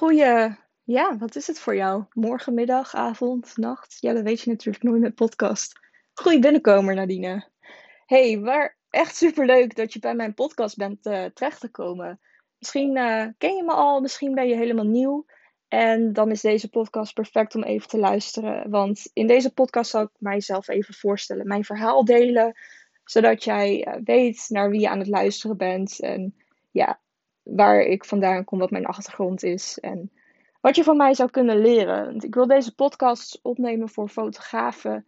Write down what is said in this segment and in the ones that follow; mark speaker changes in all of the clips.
Speaker 1: Goeie, ja, wat is het voor jou? Morgen, middag, avond, nacht? Ja, dat weet je natuurlijk nooit met podcast. Goeie binnenkomer, Nadine. Hey, waar echt superleuk dat je bij mijn podcast bent uh, terechtgekomen. Misschien uh, ken je me al, misschien ben je helemaal nieuw. En dan is deze podcast perfect om even te luisteren. Want in deze podcast zal ik mijzelf even voorstellen, mijn verhaal delen. Zodat jij uh, weet naar wie je aan het luisteren bent. En ja, waar ik vandaan kom, wat mijn achtergrond is en wat je van mij zou kunnen leren. Ik wil deze podcast opnemen voor fotografen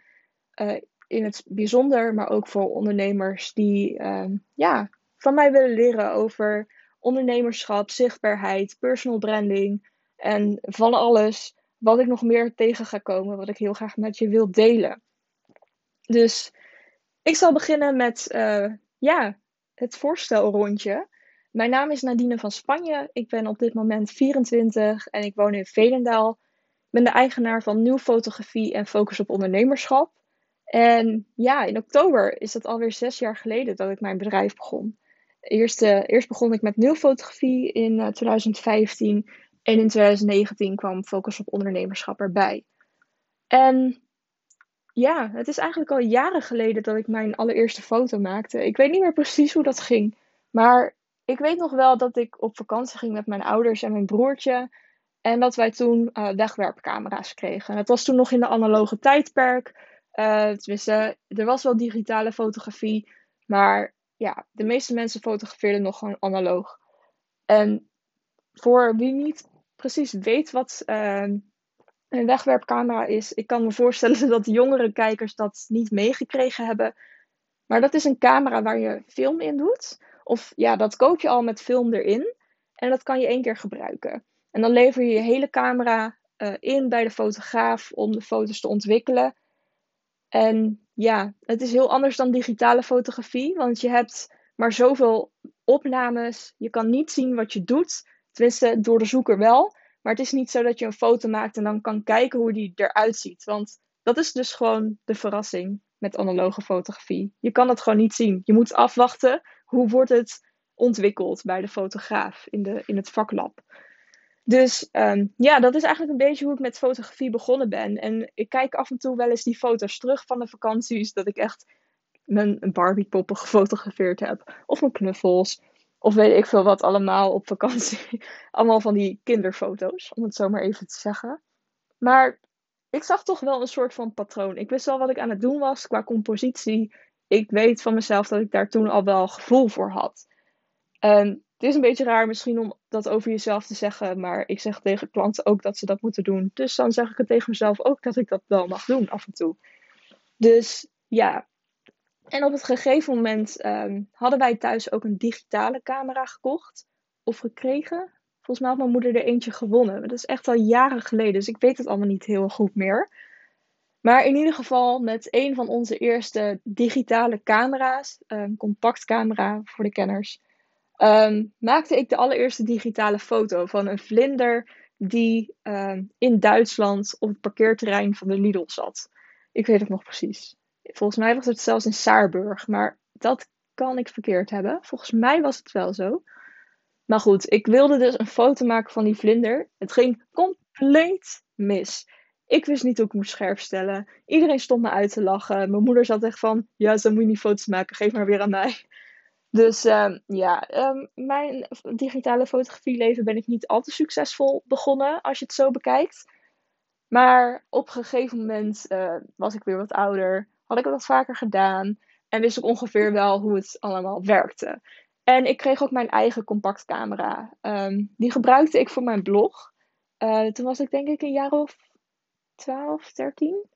Speaker 1: uh, in het bijzonder, maar ook voor ondernemers die uh, ja, van mij willen leren over ondernemerschap, zichtbaarheid, personal branding en van alles wat ik nog meer tegen ga komen, wat ik heel graag met je wil delen. Dus ik zal beginnen met uh, ja, het voorstelrondje. Mijn naam is Nadine van Spanje. Ik ben op dit moment 24 en ik woon in Velendaal. Ik ben de eigenaar van Nieuw Fotografie en Focus op Ondernemerschap. En ja, in oktober is het alweer zes jaar geleden dat ik mijn bedrijf begon. Eerst, uh, eerst begon ik met Nieuw Fotografie in uh, 2015 en in 2019 kwam Focus op Ondernemerschap erbij. En ja, het is eigenlijk al jaren geleden dat ik mijn allereerste foto maakte. Ik weet niet meer precies hoe dat ging. Maar ik weet nog wel dat ik op vakantie ging met mijn ouders en mijn broertje. En dat wij toen uh, wegwerpcamera's kregen. Het was toen nog in de analoge tijdperk. Uh, tenminste, er was wel digitale fotografie. Maar ja, de meeste mensen fotografeerden nog gewoon analoog. En voor wie niet precies weet wat uh, een wegwerpcamera is, ik kan me voorstellen dat jongere kijkers dat niet meegekregen hebben. Maar dat is een camera waar je film in doet. Of ja, dat koop je al met film erin. En dat kan je één keer gebruiken. En dan lever je je hele camera uh, in bij de fotograaf om de foto's te ontwikkelen. En ja, het is heel anders dan digitale fotografie, want je hebt maar zoveel opnames. Je kan niet zien wat je doet. Tenminste, door de zoeker wel. Maar het is niet zo dat je een foto maakt en dan kan kijken hoe die eruit ziet. Want dat is dus gewoon de verrassing met analoge fotografie. Je kan het gewoon niet zien. Je moet afwachten hoe wordt het ontwikkeld bij de fotograaf in, de, in het vaklab. Dus um, ja, dat is eigenlijk een beetje hoe ik met fotografie begonnen ben. En ik kijk af en toe wel eens die foto's terug van de vakanties. Dat ik echt mijn Barbie-poppen gefotografeerd heb. Of mijn knuffels. Of weet ik veel wat allemaal op vakantie. allemaal van die kinderfoto's, om het zo maar even te zeggen. Maar ik zag toch wel een soort van patroon. Ik wist wel wat ik aan het doen was qua compositie ik weet van mezelf dat ik daar toen al wel gevoel voor had. Het is een beetje raar misschien om dat over jezelf te zeggen, maar ik zeg tegen klanten ook dat ze dat moeten doen. Dus dan zeg ik het tegen mezelf ook dat ik dat wel mag doen af en toe. Dus ja. En op het gegeven moment um, hadden wij thuis ook een digitale camera gekocht of gekregen. Volgens mij had mijn moeder er eentje gewonnen. Dat is echt al jaren geleden, dus ik weet het allemaal niet heel goed meer. Maar in ieder geval met een van onze eerste digitale camera's, een compactcamera voor de kenners, um, maakte ik de allereerste digitale foto van een vlinder die um, in Duitsland op het parkeerterrein van de Lidl zat. Ik weet het nog precies. Volgens mij was het zelfs in Saarburg, maar dat kan ik verkeerd hebben. Volgens mij was het wel zo. Maar goed, ik wilde dus een foto maken van die vlinder. Het ging compleet mis. Ik wist niet hoe ik moest scherp stellen. Iedereen stond me uit te lachen. Mijn moeder zat echt van: Ja, zo moet je niet foto's maken, geef maar weer aan mij. Dus uh, ja, um, mijn digitale fotografieleven ben ik niet al te succesvol begonnen als je het zo bekijkt. Maar op een gegeven moment uh, was ik weer wat ouder, had ik het wat vaker gedaan en wist ik ongeveer wel hoe het allemaal werkte. En ik kreeg ook mijn eigen compactcamera. Um, die gebruikte ik voor mijn blog. Uh, toen was ik denk ik een jaar of 12, 13.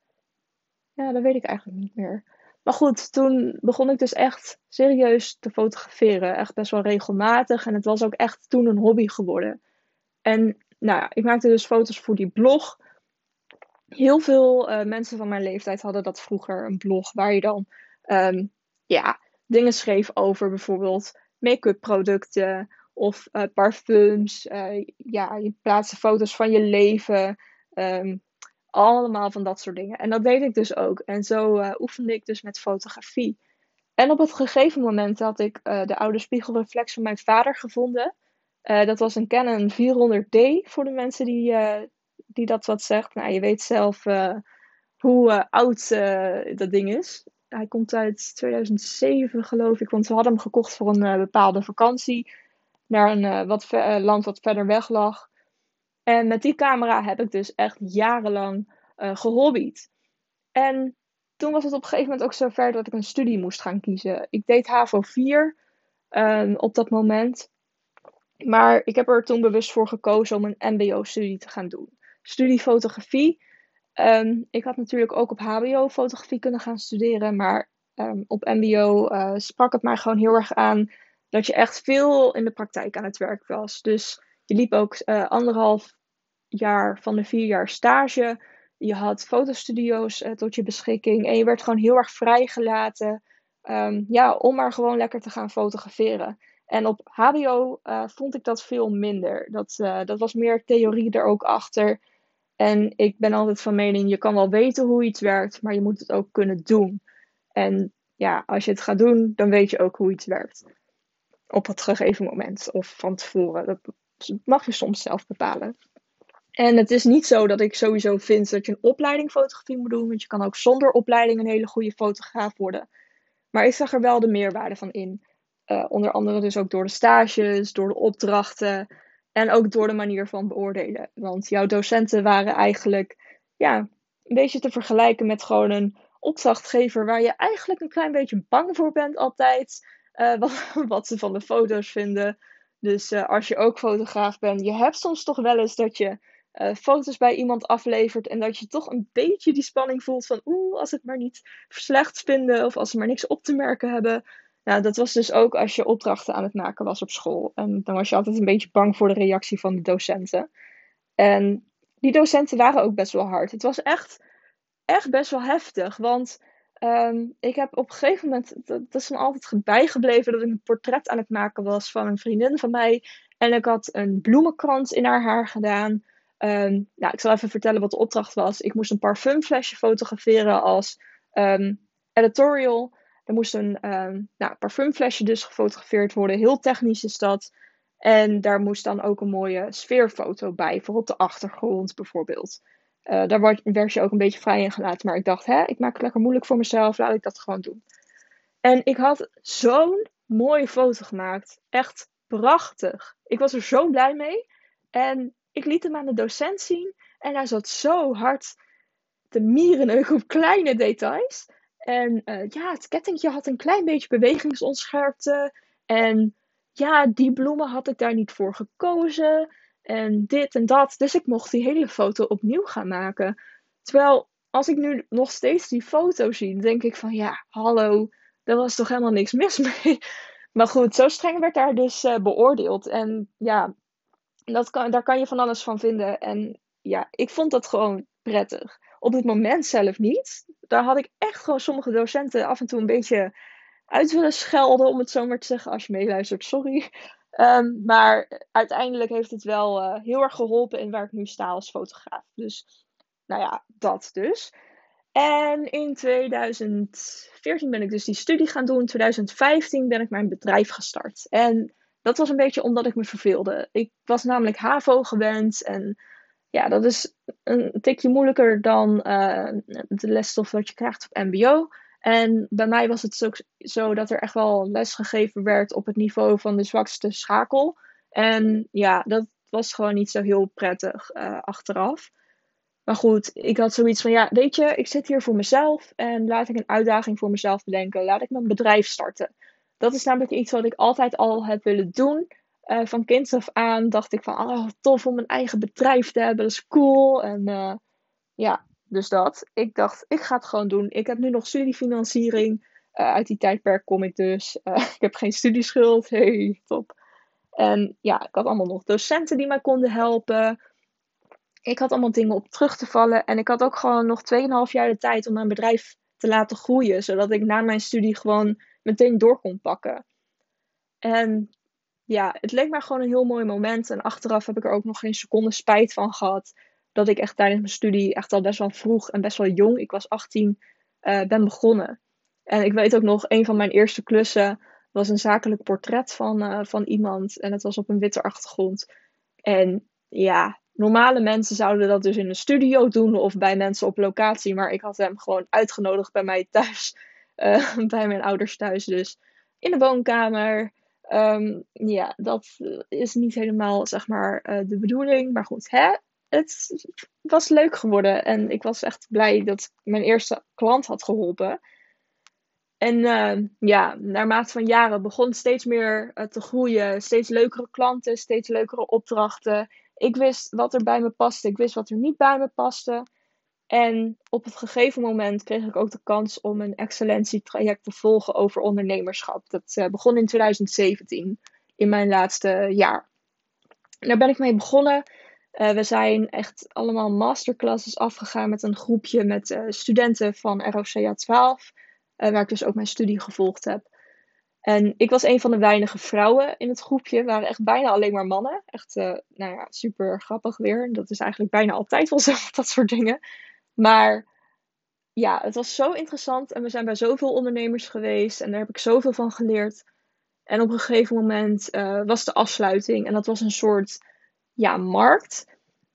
Speaker 1: Ja, dat weet ik eigenlijk niet meer. Maar goed, toen begon ik dus echt serieus te fotograferen. Echt best wel regelmatig. En het was ook echt toen een hobby geworden. En nou ja, ik maakte dus foto's voor die blog. Heel veel uh, mensen van mijn leeftijd hadden dat vroeger, een blog waar je dan um, ja, dingen schreef over bijvoorbeeld make-up producten of uh, parfums. Uh, ja, je plaatste foto's van je leven. Um, allemaal van dat soort dingen. En dat deed ik dus ook. En zo uh, oefende ik dus met fotografie. En op het gegeven moment had ik de oude spiegelreflex van mijn vader gevonden. dat was een Canon 400D voor de mensen die, die dat wat zegt. Nou, je weet zelf hoe oud dat ding is. Hij komt uit 2007 geloof ik, want we hadden hem gekocht voor een bepaalde vakantie naar een wat land wat verder weg lag. En met die camera heb ik dus echt jarenlang gehobbied. En toen was het op een gegeven moment ook zover dat ik een studie moest gaan kiezen. Ik deed HAVO 4 ehm, op dat moment. Maar ik heb er toen bewust voor gekozen om een MBO-studie te gaan doen. Studie fotografie. Ehm, ik had natuurlijk ook op HBO fotografie kunnen gaan studeren. Maar um, op MBO eh, sprak het mij gewoon heel erg aan dat je echt veel in de praktijk aan het werk was. Dus je liep ook uh, anderhalf jaar van de vier jaar stage. Je had fotostudio's uh, tot je beschikking. En je werd gewoon heel erg vrijgelaten. Um, ja, om maar gewoon lekker te gaan fotograferen. En op HBO eh, vond ik dat veel minder. Dat, dat was meer theorie er ook achter. En ik ben altijd van mening, je kan wel weten hoe iets werkt, maar je moet het ook kunnen doen. En ja, als je het gaat doen, dan weet je ook hoe iets werkt. Op het gegeven moment of van tevoren. Dat mag je soms zelf bepalen. En het is niet zo dat ik sowieso vind dat je een opleiding fotografie moet doen. Want je kan ook zonder opleiding een hele goede fotograaf worden. Maar ik zag er wel de meerwaarde van in. Uh, onder andere dus ook door de stages, door de opdrachten en ook door de manier van beoordelen. Want jouw docenten waren eigenlijk ja, een beetje te vergelijken met gewoon een opdrachtgever waar je eigenlijk een klein beetje bang voor bent altijd. Uh, wat, wat, ze van de foto's vinden. Dus uh, als je ook fotograaf bent, je hebt soms toch wel eens dat je uh, foto's bij iemand aflevert. En dat je toch een beetje die spanning voelt van oeh, als het maar niet slecht vinden of als ze maar niks op te merken hebben. Nou, dat was dus ook als je opdrachten aan het maken was op school. En dan was je altijd een beetje bang voor de reactie van de docenten. En die docenten waren ook best wel hard. Het was echt, echt best wel heftig. Want um, ik heb op een gegeven moment, dat, is me altijd bijgebleven, dat ik een portret aan het maken was van een vriendin van mij. En ik had een bloemenkrans in haar haar gedaan. Um, ik zal even vertellen wat de opdracht was. Ik moest een parfumflesje fotograferen als um, editorial. Er moest een um, nou, parfumflesje dus gefotografeerd worden. Heel technisch is dat. En daar moest dan ook een mooie sfeerfoto bij, voor op de achtergrond bijvoorbeeld. Uh, daar werd, je ook een beetje vrij in gelaten. Maar ik dacht, hè, ik maak het lekker moeilijk voor mezelf, laat ik dat gewoon doen. En ik had zo'n mooie foto gemaakt. Echt prachtig. Ik was er zo blij mee. En ik liet hem aan de docent zien en hij zat zo hard te miereneugen op kleine details. En uh, ja, het kettingje had een klein beetje bewegingsonscherpte. En ja, die bloemen had ik daar niet voor gekozen. En dit en dat. Dus ik mocht die hele foto opnieuw gaan maken. Terwijl als ik nu nog steeds die foto zie, denk ik van ja, hallo, daar was toch helemaal niks mis mee. Maar goed, zo streng werd daar dus uh, beoordeeld. En ja, dat kan, daar kan je van alles van vinden. En ja, ik vond dat gewoon prettig. Op het moment zelf niet. Daar had ik echt gewoon sommige docenten af en toe een beetje uit willen schelden, om het zo maar te zeggen. Als je meeluistert, sorry. Um, maar uiteindelijk heeft het wel uh, heel erg geholpen in waar ik nu sta als fotograaf. Dus, nou ja, dat dus. En in 2014 ben ik dus die studie gaan doen. In 2015 ben ik mijn bedrijf gestart. En dat was een beetje omdat ik me verveelde. Ik was namelijk HAVO gewend en ja, dat is een tikje moeilijker dan uh, de lesstof wat je krijgt op MBO. En bij mij was het ook zo dat er echt wel les gegeven werd op het niveau van de zwakste schakel. En ja, dat was gewoon niet zo heel prettig uh, achteraf. Maar goed, ik had zoiets van, ja, weet je, ik zit hier voor mezelf en laat ik een uitdaging voor mezelf bedenken. Laat ik mijn bedrijf starten. Dat is namelijk iets wat ik altijd al heb willen doen. Uh, van kinds af aan dacht ik van, oh, tof om een eigen bedrijf te hebben, dat is cool. En uh, ja, dus dat. Ik dacht, ik ga het gewoon doen. Ik heb nu nog studiefinanciering. Uh, uit die tijdperk kom ik dus. ik heb geen studieschuld. Hey, top. En ja, ik had allemaal nog docenten die mij konden helpen. Ik had allemaal dingen op terug te vallen. En ik had ook gewoon nog 2,5 jaar de tijd om mijn bedrijf te laten groeien. Zodat ik na mijn studie gewoon meteen door kon pakken. En ja, het leek mij gewoon een heel mooi moment. En achteraf heb ik er ook nog geen seconde spijt van gehad. Dat ik echt tijdens mijn studie echt al best wel vroeg en best wel jong, ik was 18, uh, eh, ben begonnen. En ik weet ook nog, een van mijn eerste klussen was een zakelijk portret van, uh, van iemand en het was op een witte achtergrond. En ja, normale mensen zouden dat dus in een studio doen of bij mensen op locatie, maar ik had hem gewoon uitgenodigd bij mij thuis, uh, bij mijn ouders thuis dus, in de woonkamer. Um, ja, dat is niet helemaal zeg maar uh, de bedoeling, maar goed, hè? het was leuk geworden en ik was echt blij dat mijn eerste klant had geholpen. En uh, ja, naarmate van jaren begon steeds meer uh, te groeien. Steeds leukere klanten, steeds leukere opdrachten. Ik wist wat er bij me paste, ik wist wat er niet bij me paste. En op het gegeven moment kreeg ik ook de kans om een excellentietraject te volgen over ondernemerschap. Dat uh, begon in 2017, in mijn laatste jaar. Daar ben ik mee begonnen. Uh, we zijn echt allemaal masterclasses afgegaan met een groepje met uh, studenten van ROCA 12, uh, waar ik dus ook mijn studie gevolgd heb. En ik was een van de weinige vrouwen in het groepje. Waren echt bijna alleen maar mannen. Echt, nou ja, super grappig weer. Dat is eigenlijk bijna altijd wel zo, dat soort dingen. Maar ja, het was zo interessant. En we zijn bij zoveel ondernemers geweest. En daar heb ik zoveel van geleerd. En op een gegeven moment was de afsluiting. En dat was een soort ja, markt.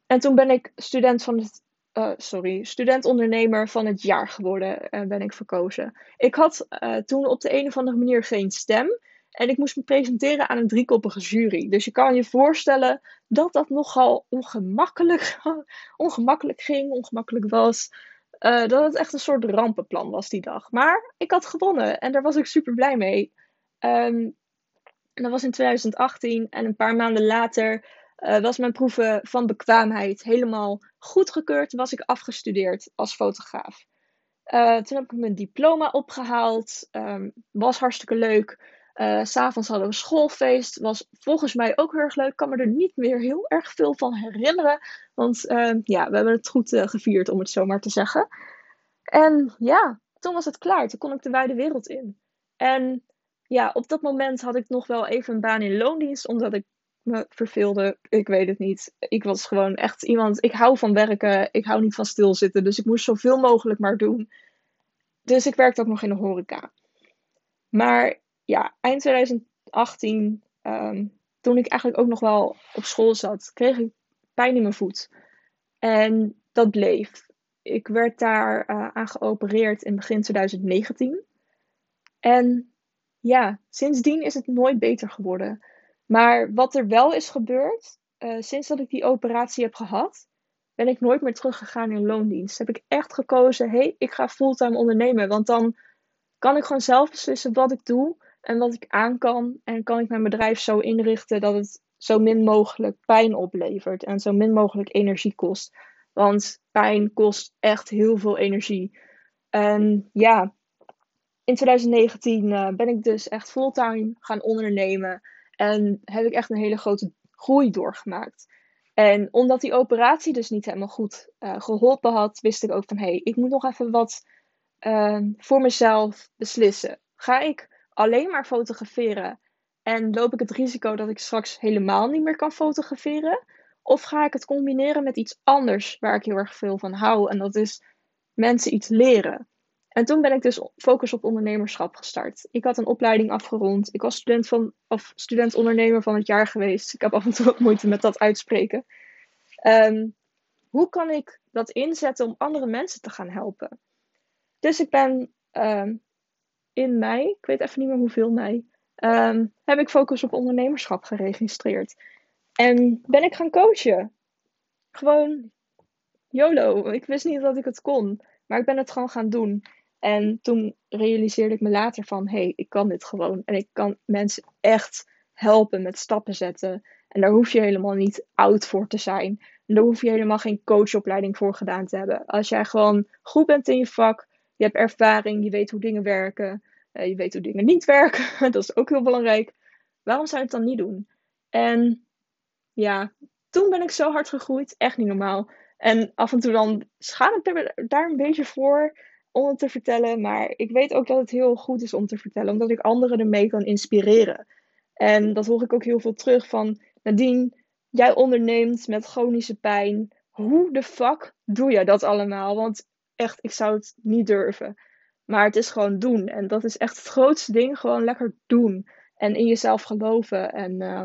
Speaker 1: En toen ben ik student van het, uh, sorry, student-ondernemer van het jaar geworden en ben ik verkozen. Ik had uh, toen op de een of andere manier geen stem. En ik moest me presenteren aan een driekoppige jury. Dus je kan je voorstellen dat dat nogal ongemakkelijk, ongemakkelijk ging, ongemakkelijk was. Uh, dat het echt een soort rampenplan was die dag. Maar ik had gewonnen en daar was ik super blij mee. Um, dat was in 2018 en een paar maanden later uh, was mijn proeven van bekwaamheid helemaal goedgekeurd. Was ik afgestudeerd als fotograaf. Uh, toen heb ik mijn diploma opgehaald. Um, was hartstikke leuk. Uh, S'avonds hadden we schoolfeest. Was volgens mij ook heel erg leuk. Kan me er niet meer heel erg veel van herinneren. Want uh, ja, we hebben het goed uh, gevierd, om het zo maar te zeggen. En ja, toen was het klaar. Toen kon ik de wijde wereld in. En ja, op dat moment had ik nog wel even een baan in loondienst. Omdat ik me verveelde. Ik weet het niet. Ik was gewoon echt iemand. Ik hou van werken. Ik hou niet van stilzitten. Dus ik moest zoveel mogelijk maar doen. Dus ik werkte ook nog in de horeca. Maar ja, eind 2018, um, toen ik eigenlijk ook nog wel op school zat, kreeg ik pijn in mijn voet. En dat bleef. Ik werd daar uh, aan geopereerd in begin 2019. En ja, sindsdien is het nooit beter geworden. Maar wat er wel is gebeurd, uh, sinds dat ik die operatie heb gehad, ben ik nooit meer teruggegaan in loondienst. Heb ik echt gekozen, hé, hey, ik ga fulltime ondernemen. Want dan kan ik gewoon zelf beslissen wat ik doe en wat ik aan kan. En kan ik mijn bedrijf zo inrichten dat het zo min mogelijk pijn oplevert en zo min mogelijk energie kost. Want pijn kost echt heel veel energie. En ja, in 2019 uh, ben ik dus echt fulltime gaan ondernemen. En heb ik echt een hele grote groei doorgemaakt. En omdat die operatie dus niet helemaal goed uh, geholpen had, wist ik ook van hé, hey, ik moet nog even wat uh, voor mezelf beslissen. Ga ik alleen maar fotograferen en loop ik het risico dat ik straks helemaal niet meer kan fotograferen? Of ga ik het combineren met iets anders waar ik heel erg veel van hou? En dat is mensen iets leren. En toen ben ik dus focus op ondernemerschap gestart. Ik had een opleiding afgerond. Ik was student, van, of student ondernemer van het jaar geweest. Ik heb af en toe wat moeite met dat uitspreken. Um, hoe kan ik dat inzetten om andere mensen te gaan helpen? Dus ik ben um, in mei, ik weet even niet meer hoeveel mei, um, heb ik focus op ondernemerschap geregistreerd. En ben ik gaan coachen. Gewoon YOLO. Ik wist niet dat ik het kon. Maar ik ben het gewoon gaan doen. En toen realiseerde ik me later van, hé, hey, ik kan dit gewoon. En ik kan mensen echt helpen met stappen zetten. En daar hoef je helemaal niet oud voor te zijn. En daar hoef je helemaal geen coachopleiding voor gedaan te hebben. Als jij gewoon goed bent in je vak, je hebt ervaring, je weet hoe dingen werken, eh, je weet hoe dingen niet werken, dat is ook heel belangrijk. Waarom zou je het dan niet doen? En ja, toen ben ik zo hard gegroeid, echt niet normaal. En af en toe dan schaam ik daar een beetje voor om het te vertellen. Maar ik weet ook dat het heel goed is om te vertellen, omdat ik anderen ermee kan inspireren. En dat hoor ik ook heel veel terug van Nadine, jij onderneemt met chronische pijn. Hoe de fuck doe je dat allemaal? Want echt, ik zou het niet durven. Maar het is gewoon doen. En dat is echt het grootste ding. Gewoon lekker doen. En in jezelf geloven. En uh,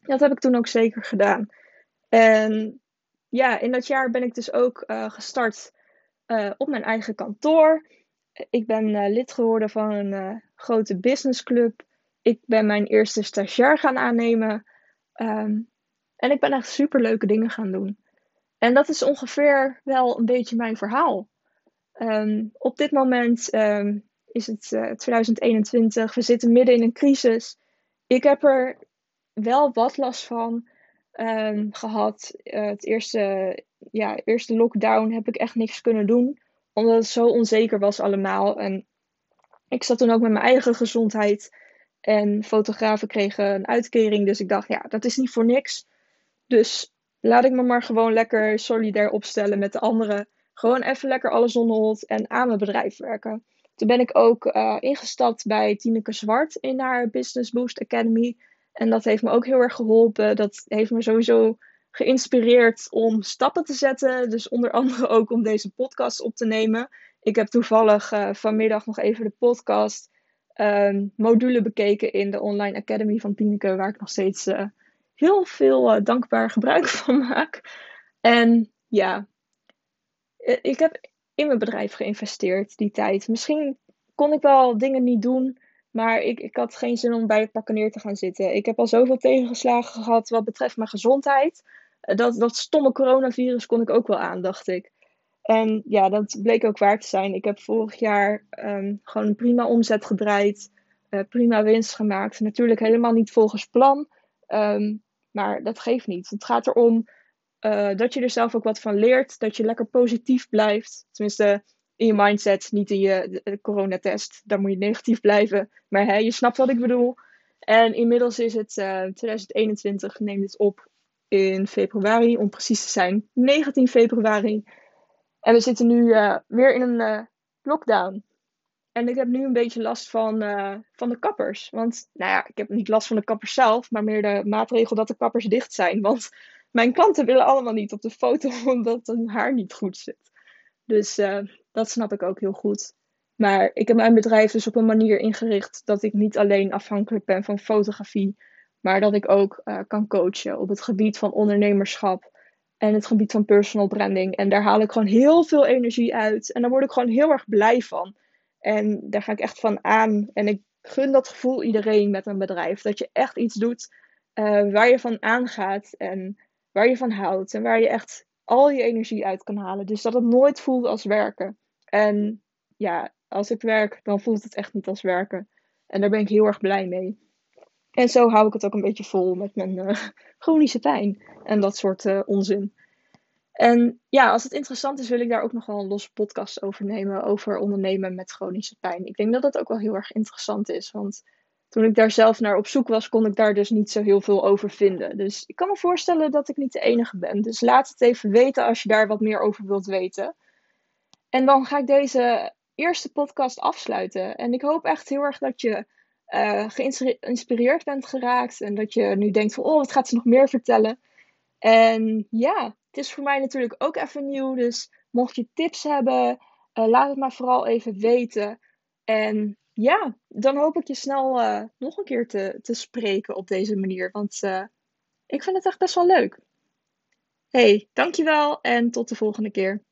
Speaker 1: dat heb ik toen ook zeker gedaan. En ja, in dat jaar ben ik dus ook uh, gestart uh, op mijn eigen kantoor. Ik ben lid geworden van een grote businessclub. Ik ben mijn eerste stagiair gaan aannemen. Um, en ik ben echt super leuke dingen gaan doen. En dat is ongeveer wel een beetje mijn verhaal. Um, op dit moment um, is het uh, eh, 2021. We zitten midden in een crisis. Ik heb er wel wat last van um, gehad. Uh, het eerste, ja, eerste lockdown heb ik echt niks kunnen doen. Omdat het zo onzeker was allemaal. En ik zat toen ook met mijn eigen gezondheid. En fotografen kregen een uitkering. Dus ik dacht, ja, dat is niet voor niks. Dus laat ik me maar gewoon lekker solidair opstellen met de anderen. Gewoon even lekker alles onderhold en aan mijn bedrijf werken. Toen ben ik ook uh, ingestapt bij Tineke Zwart in haar Business Boost Academy. En dat heeft me ook heel erg geholpen. Dat heeft me sowieso geïnspireerd om stappen te zetten. Dus onder andere ook om deze podcast op te nemen. Ik heb toevallig uh, vanmiddag nog even de podcast um, module bekeken in de Online Academy van Tineke, waar ik nog steeds uh, heel veel uh, dankbaar gebruik van maak. En ja, eh, ik heb in mijn bedrijf geïnvesteerd die tijd. Misschien kon ik wel dingen niet doen, maar ik, ik had geen zin om bij het pakken neer te gaan zitten. Ik heb al zoveel tegengeslagen gehad wat betreft mijn gezondheid. Eh, dat, dat stomme coronavirus kon ik ook wel aan, dacht ik. En ja, dat bleek ook waar te zijn. Ik heb vorig jaar um, gewoon een prima omzet gedraaid, prima winst gemaakt. Natuurlijk helemaal niet volgens plan. Um, maar dat geeft niet. Het gaat erom uh, dat je er zelf ook wat van leert. Dat je lekker positief blijft. Tenminste, in je mindset, niet in je coronatest. Daar moet je negatief blijven. Maar hè, je snapt wat ik bedoel. En inmiddels is het uh, 2021. Neem dit op in februari. Om precies te zijn, 19 februari. En we zitten nu uh, weer in een lockdown. En ik heb nu een beetje last van, uh, van de kappers. Want, nou ja, ik heb niet last van de kappers zelf, maar meer de maatregel dat de kappers dicht zijn. Want mijn klanten willen allemaal niet op de foto omdat hun haar niet goed zit. Dus uh, dat snap ik ook heel goed. Maar ik heb mijn bedrijf dus op een manier ingericht dat ik niet alleen afhankelijk ben van fotografie, maar dat ik ook uh, kan coachen op het gebied van ondernemerschap en het gebied van personal branding. En daar haal ik gewoon heel veel energie uit. En daar word ik gewoon heel erg blij van. En daar ga ik echt van aan. En ik gun dat gevoel iedereen met een bedrijf. Dat je echt iets doet uh, waar je van aangaat en waar je van houdt. En waar je echt al je energie uit kan halen. Dus dat het nooit voelt als werken. En ja, als ik werk, dan voelt het echt niet als werken. En daar ben ik heel erg blij mee. En zo hou ik het ook een beetje vol met mijn uh, chronische pijn en dat soort uh, onzin. En ja, als het interessant is, wil ik daar ook nog wel een losse podcast over nemen. Over ondernemen met chronische pijn. Ik denk dat dat ook wel heel erg interessant is. Want toen ik daar zelf naar op zoek was, kon ik daar dus niet zo heel veel over vinden. Dus ik kan me voorstellen dat ik niet de enige ben. Dus laat het even weten als je daar wat meer over wilt weten. En dan ga ik deze eerste podcast afsluiten. En ik hoop echt heel erg dat je uh, geïnspireerd bent geraakt. En dat je nu denkt van, oh, wat gaat ze nog meer vertellen? En ja, het is voor mij natuurlijk ook even nieuw. Dus mocht je tips hebben, uh, laat het maar vooral even weten. En ja, dan hoop ik je snel uh, nog een keer te, te spreken op deze manier. Want uh, ik vind het echt best wel leuk. Hey, dankjewel en tot de volgende keer.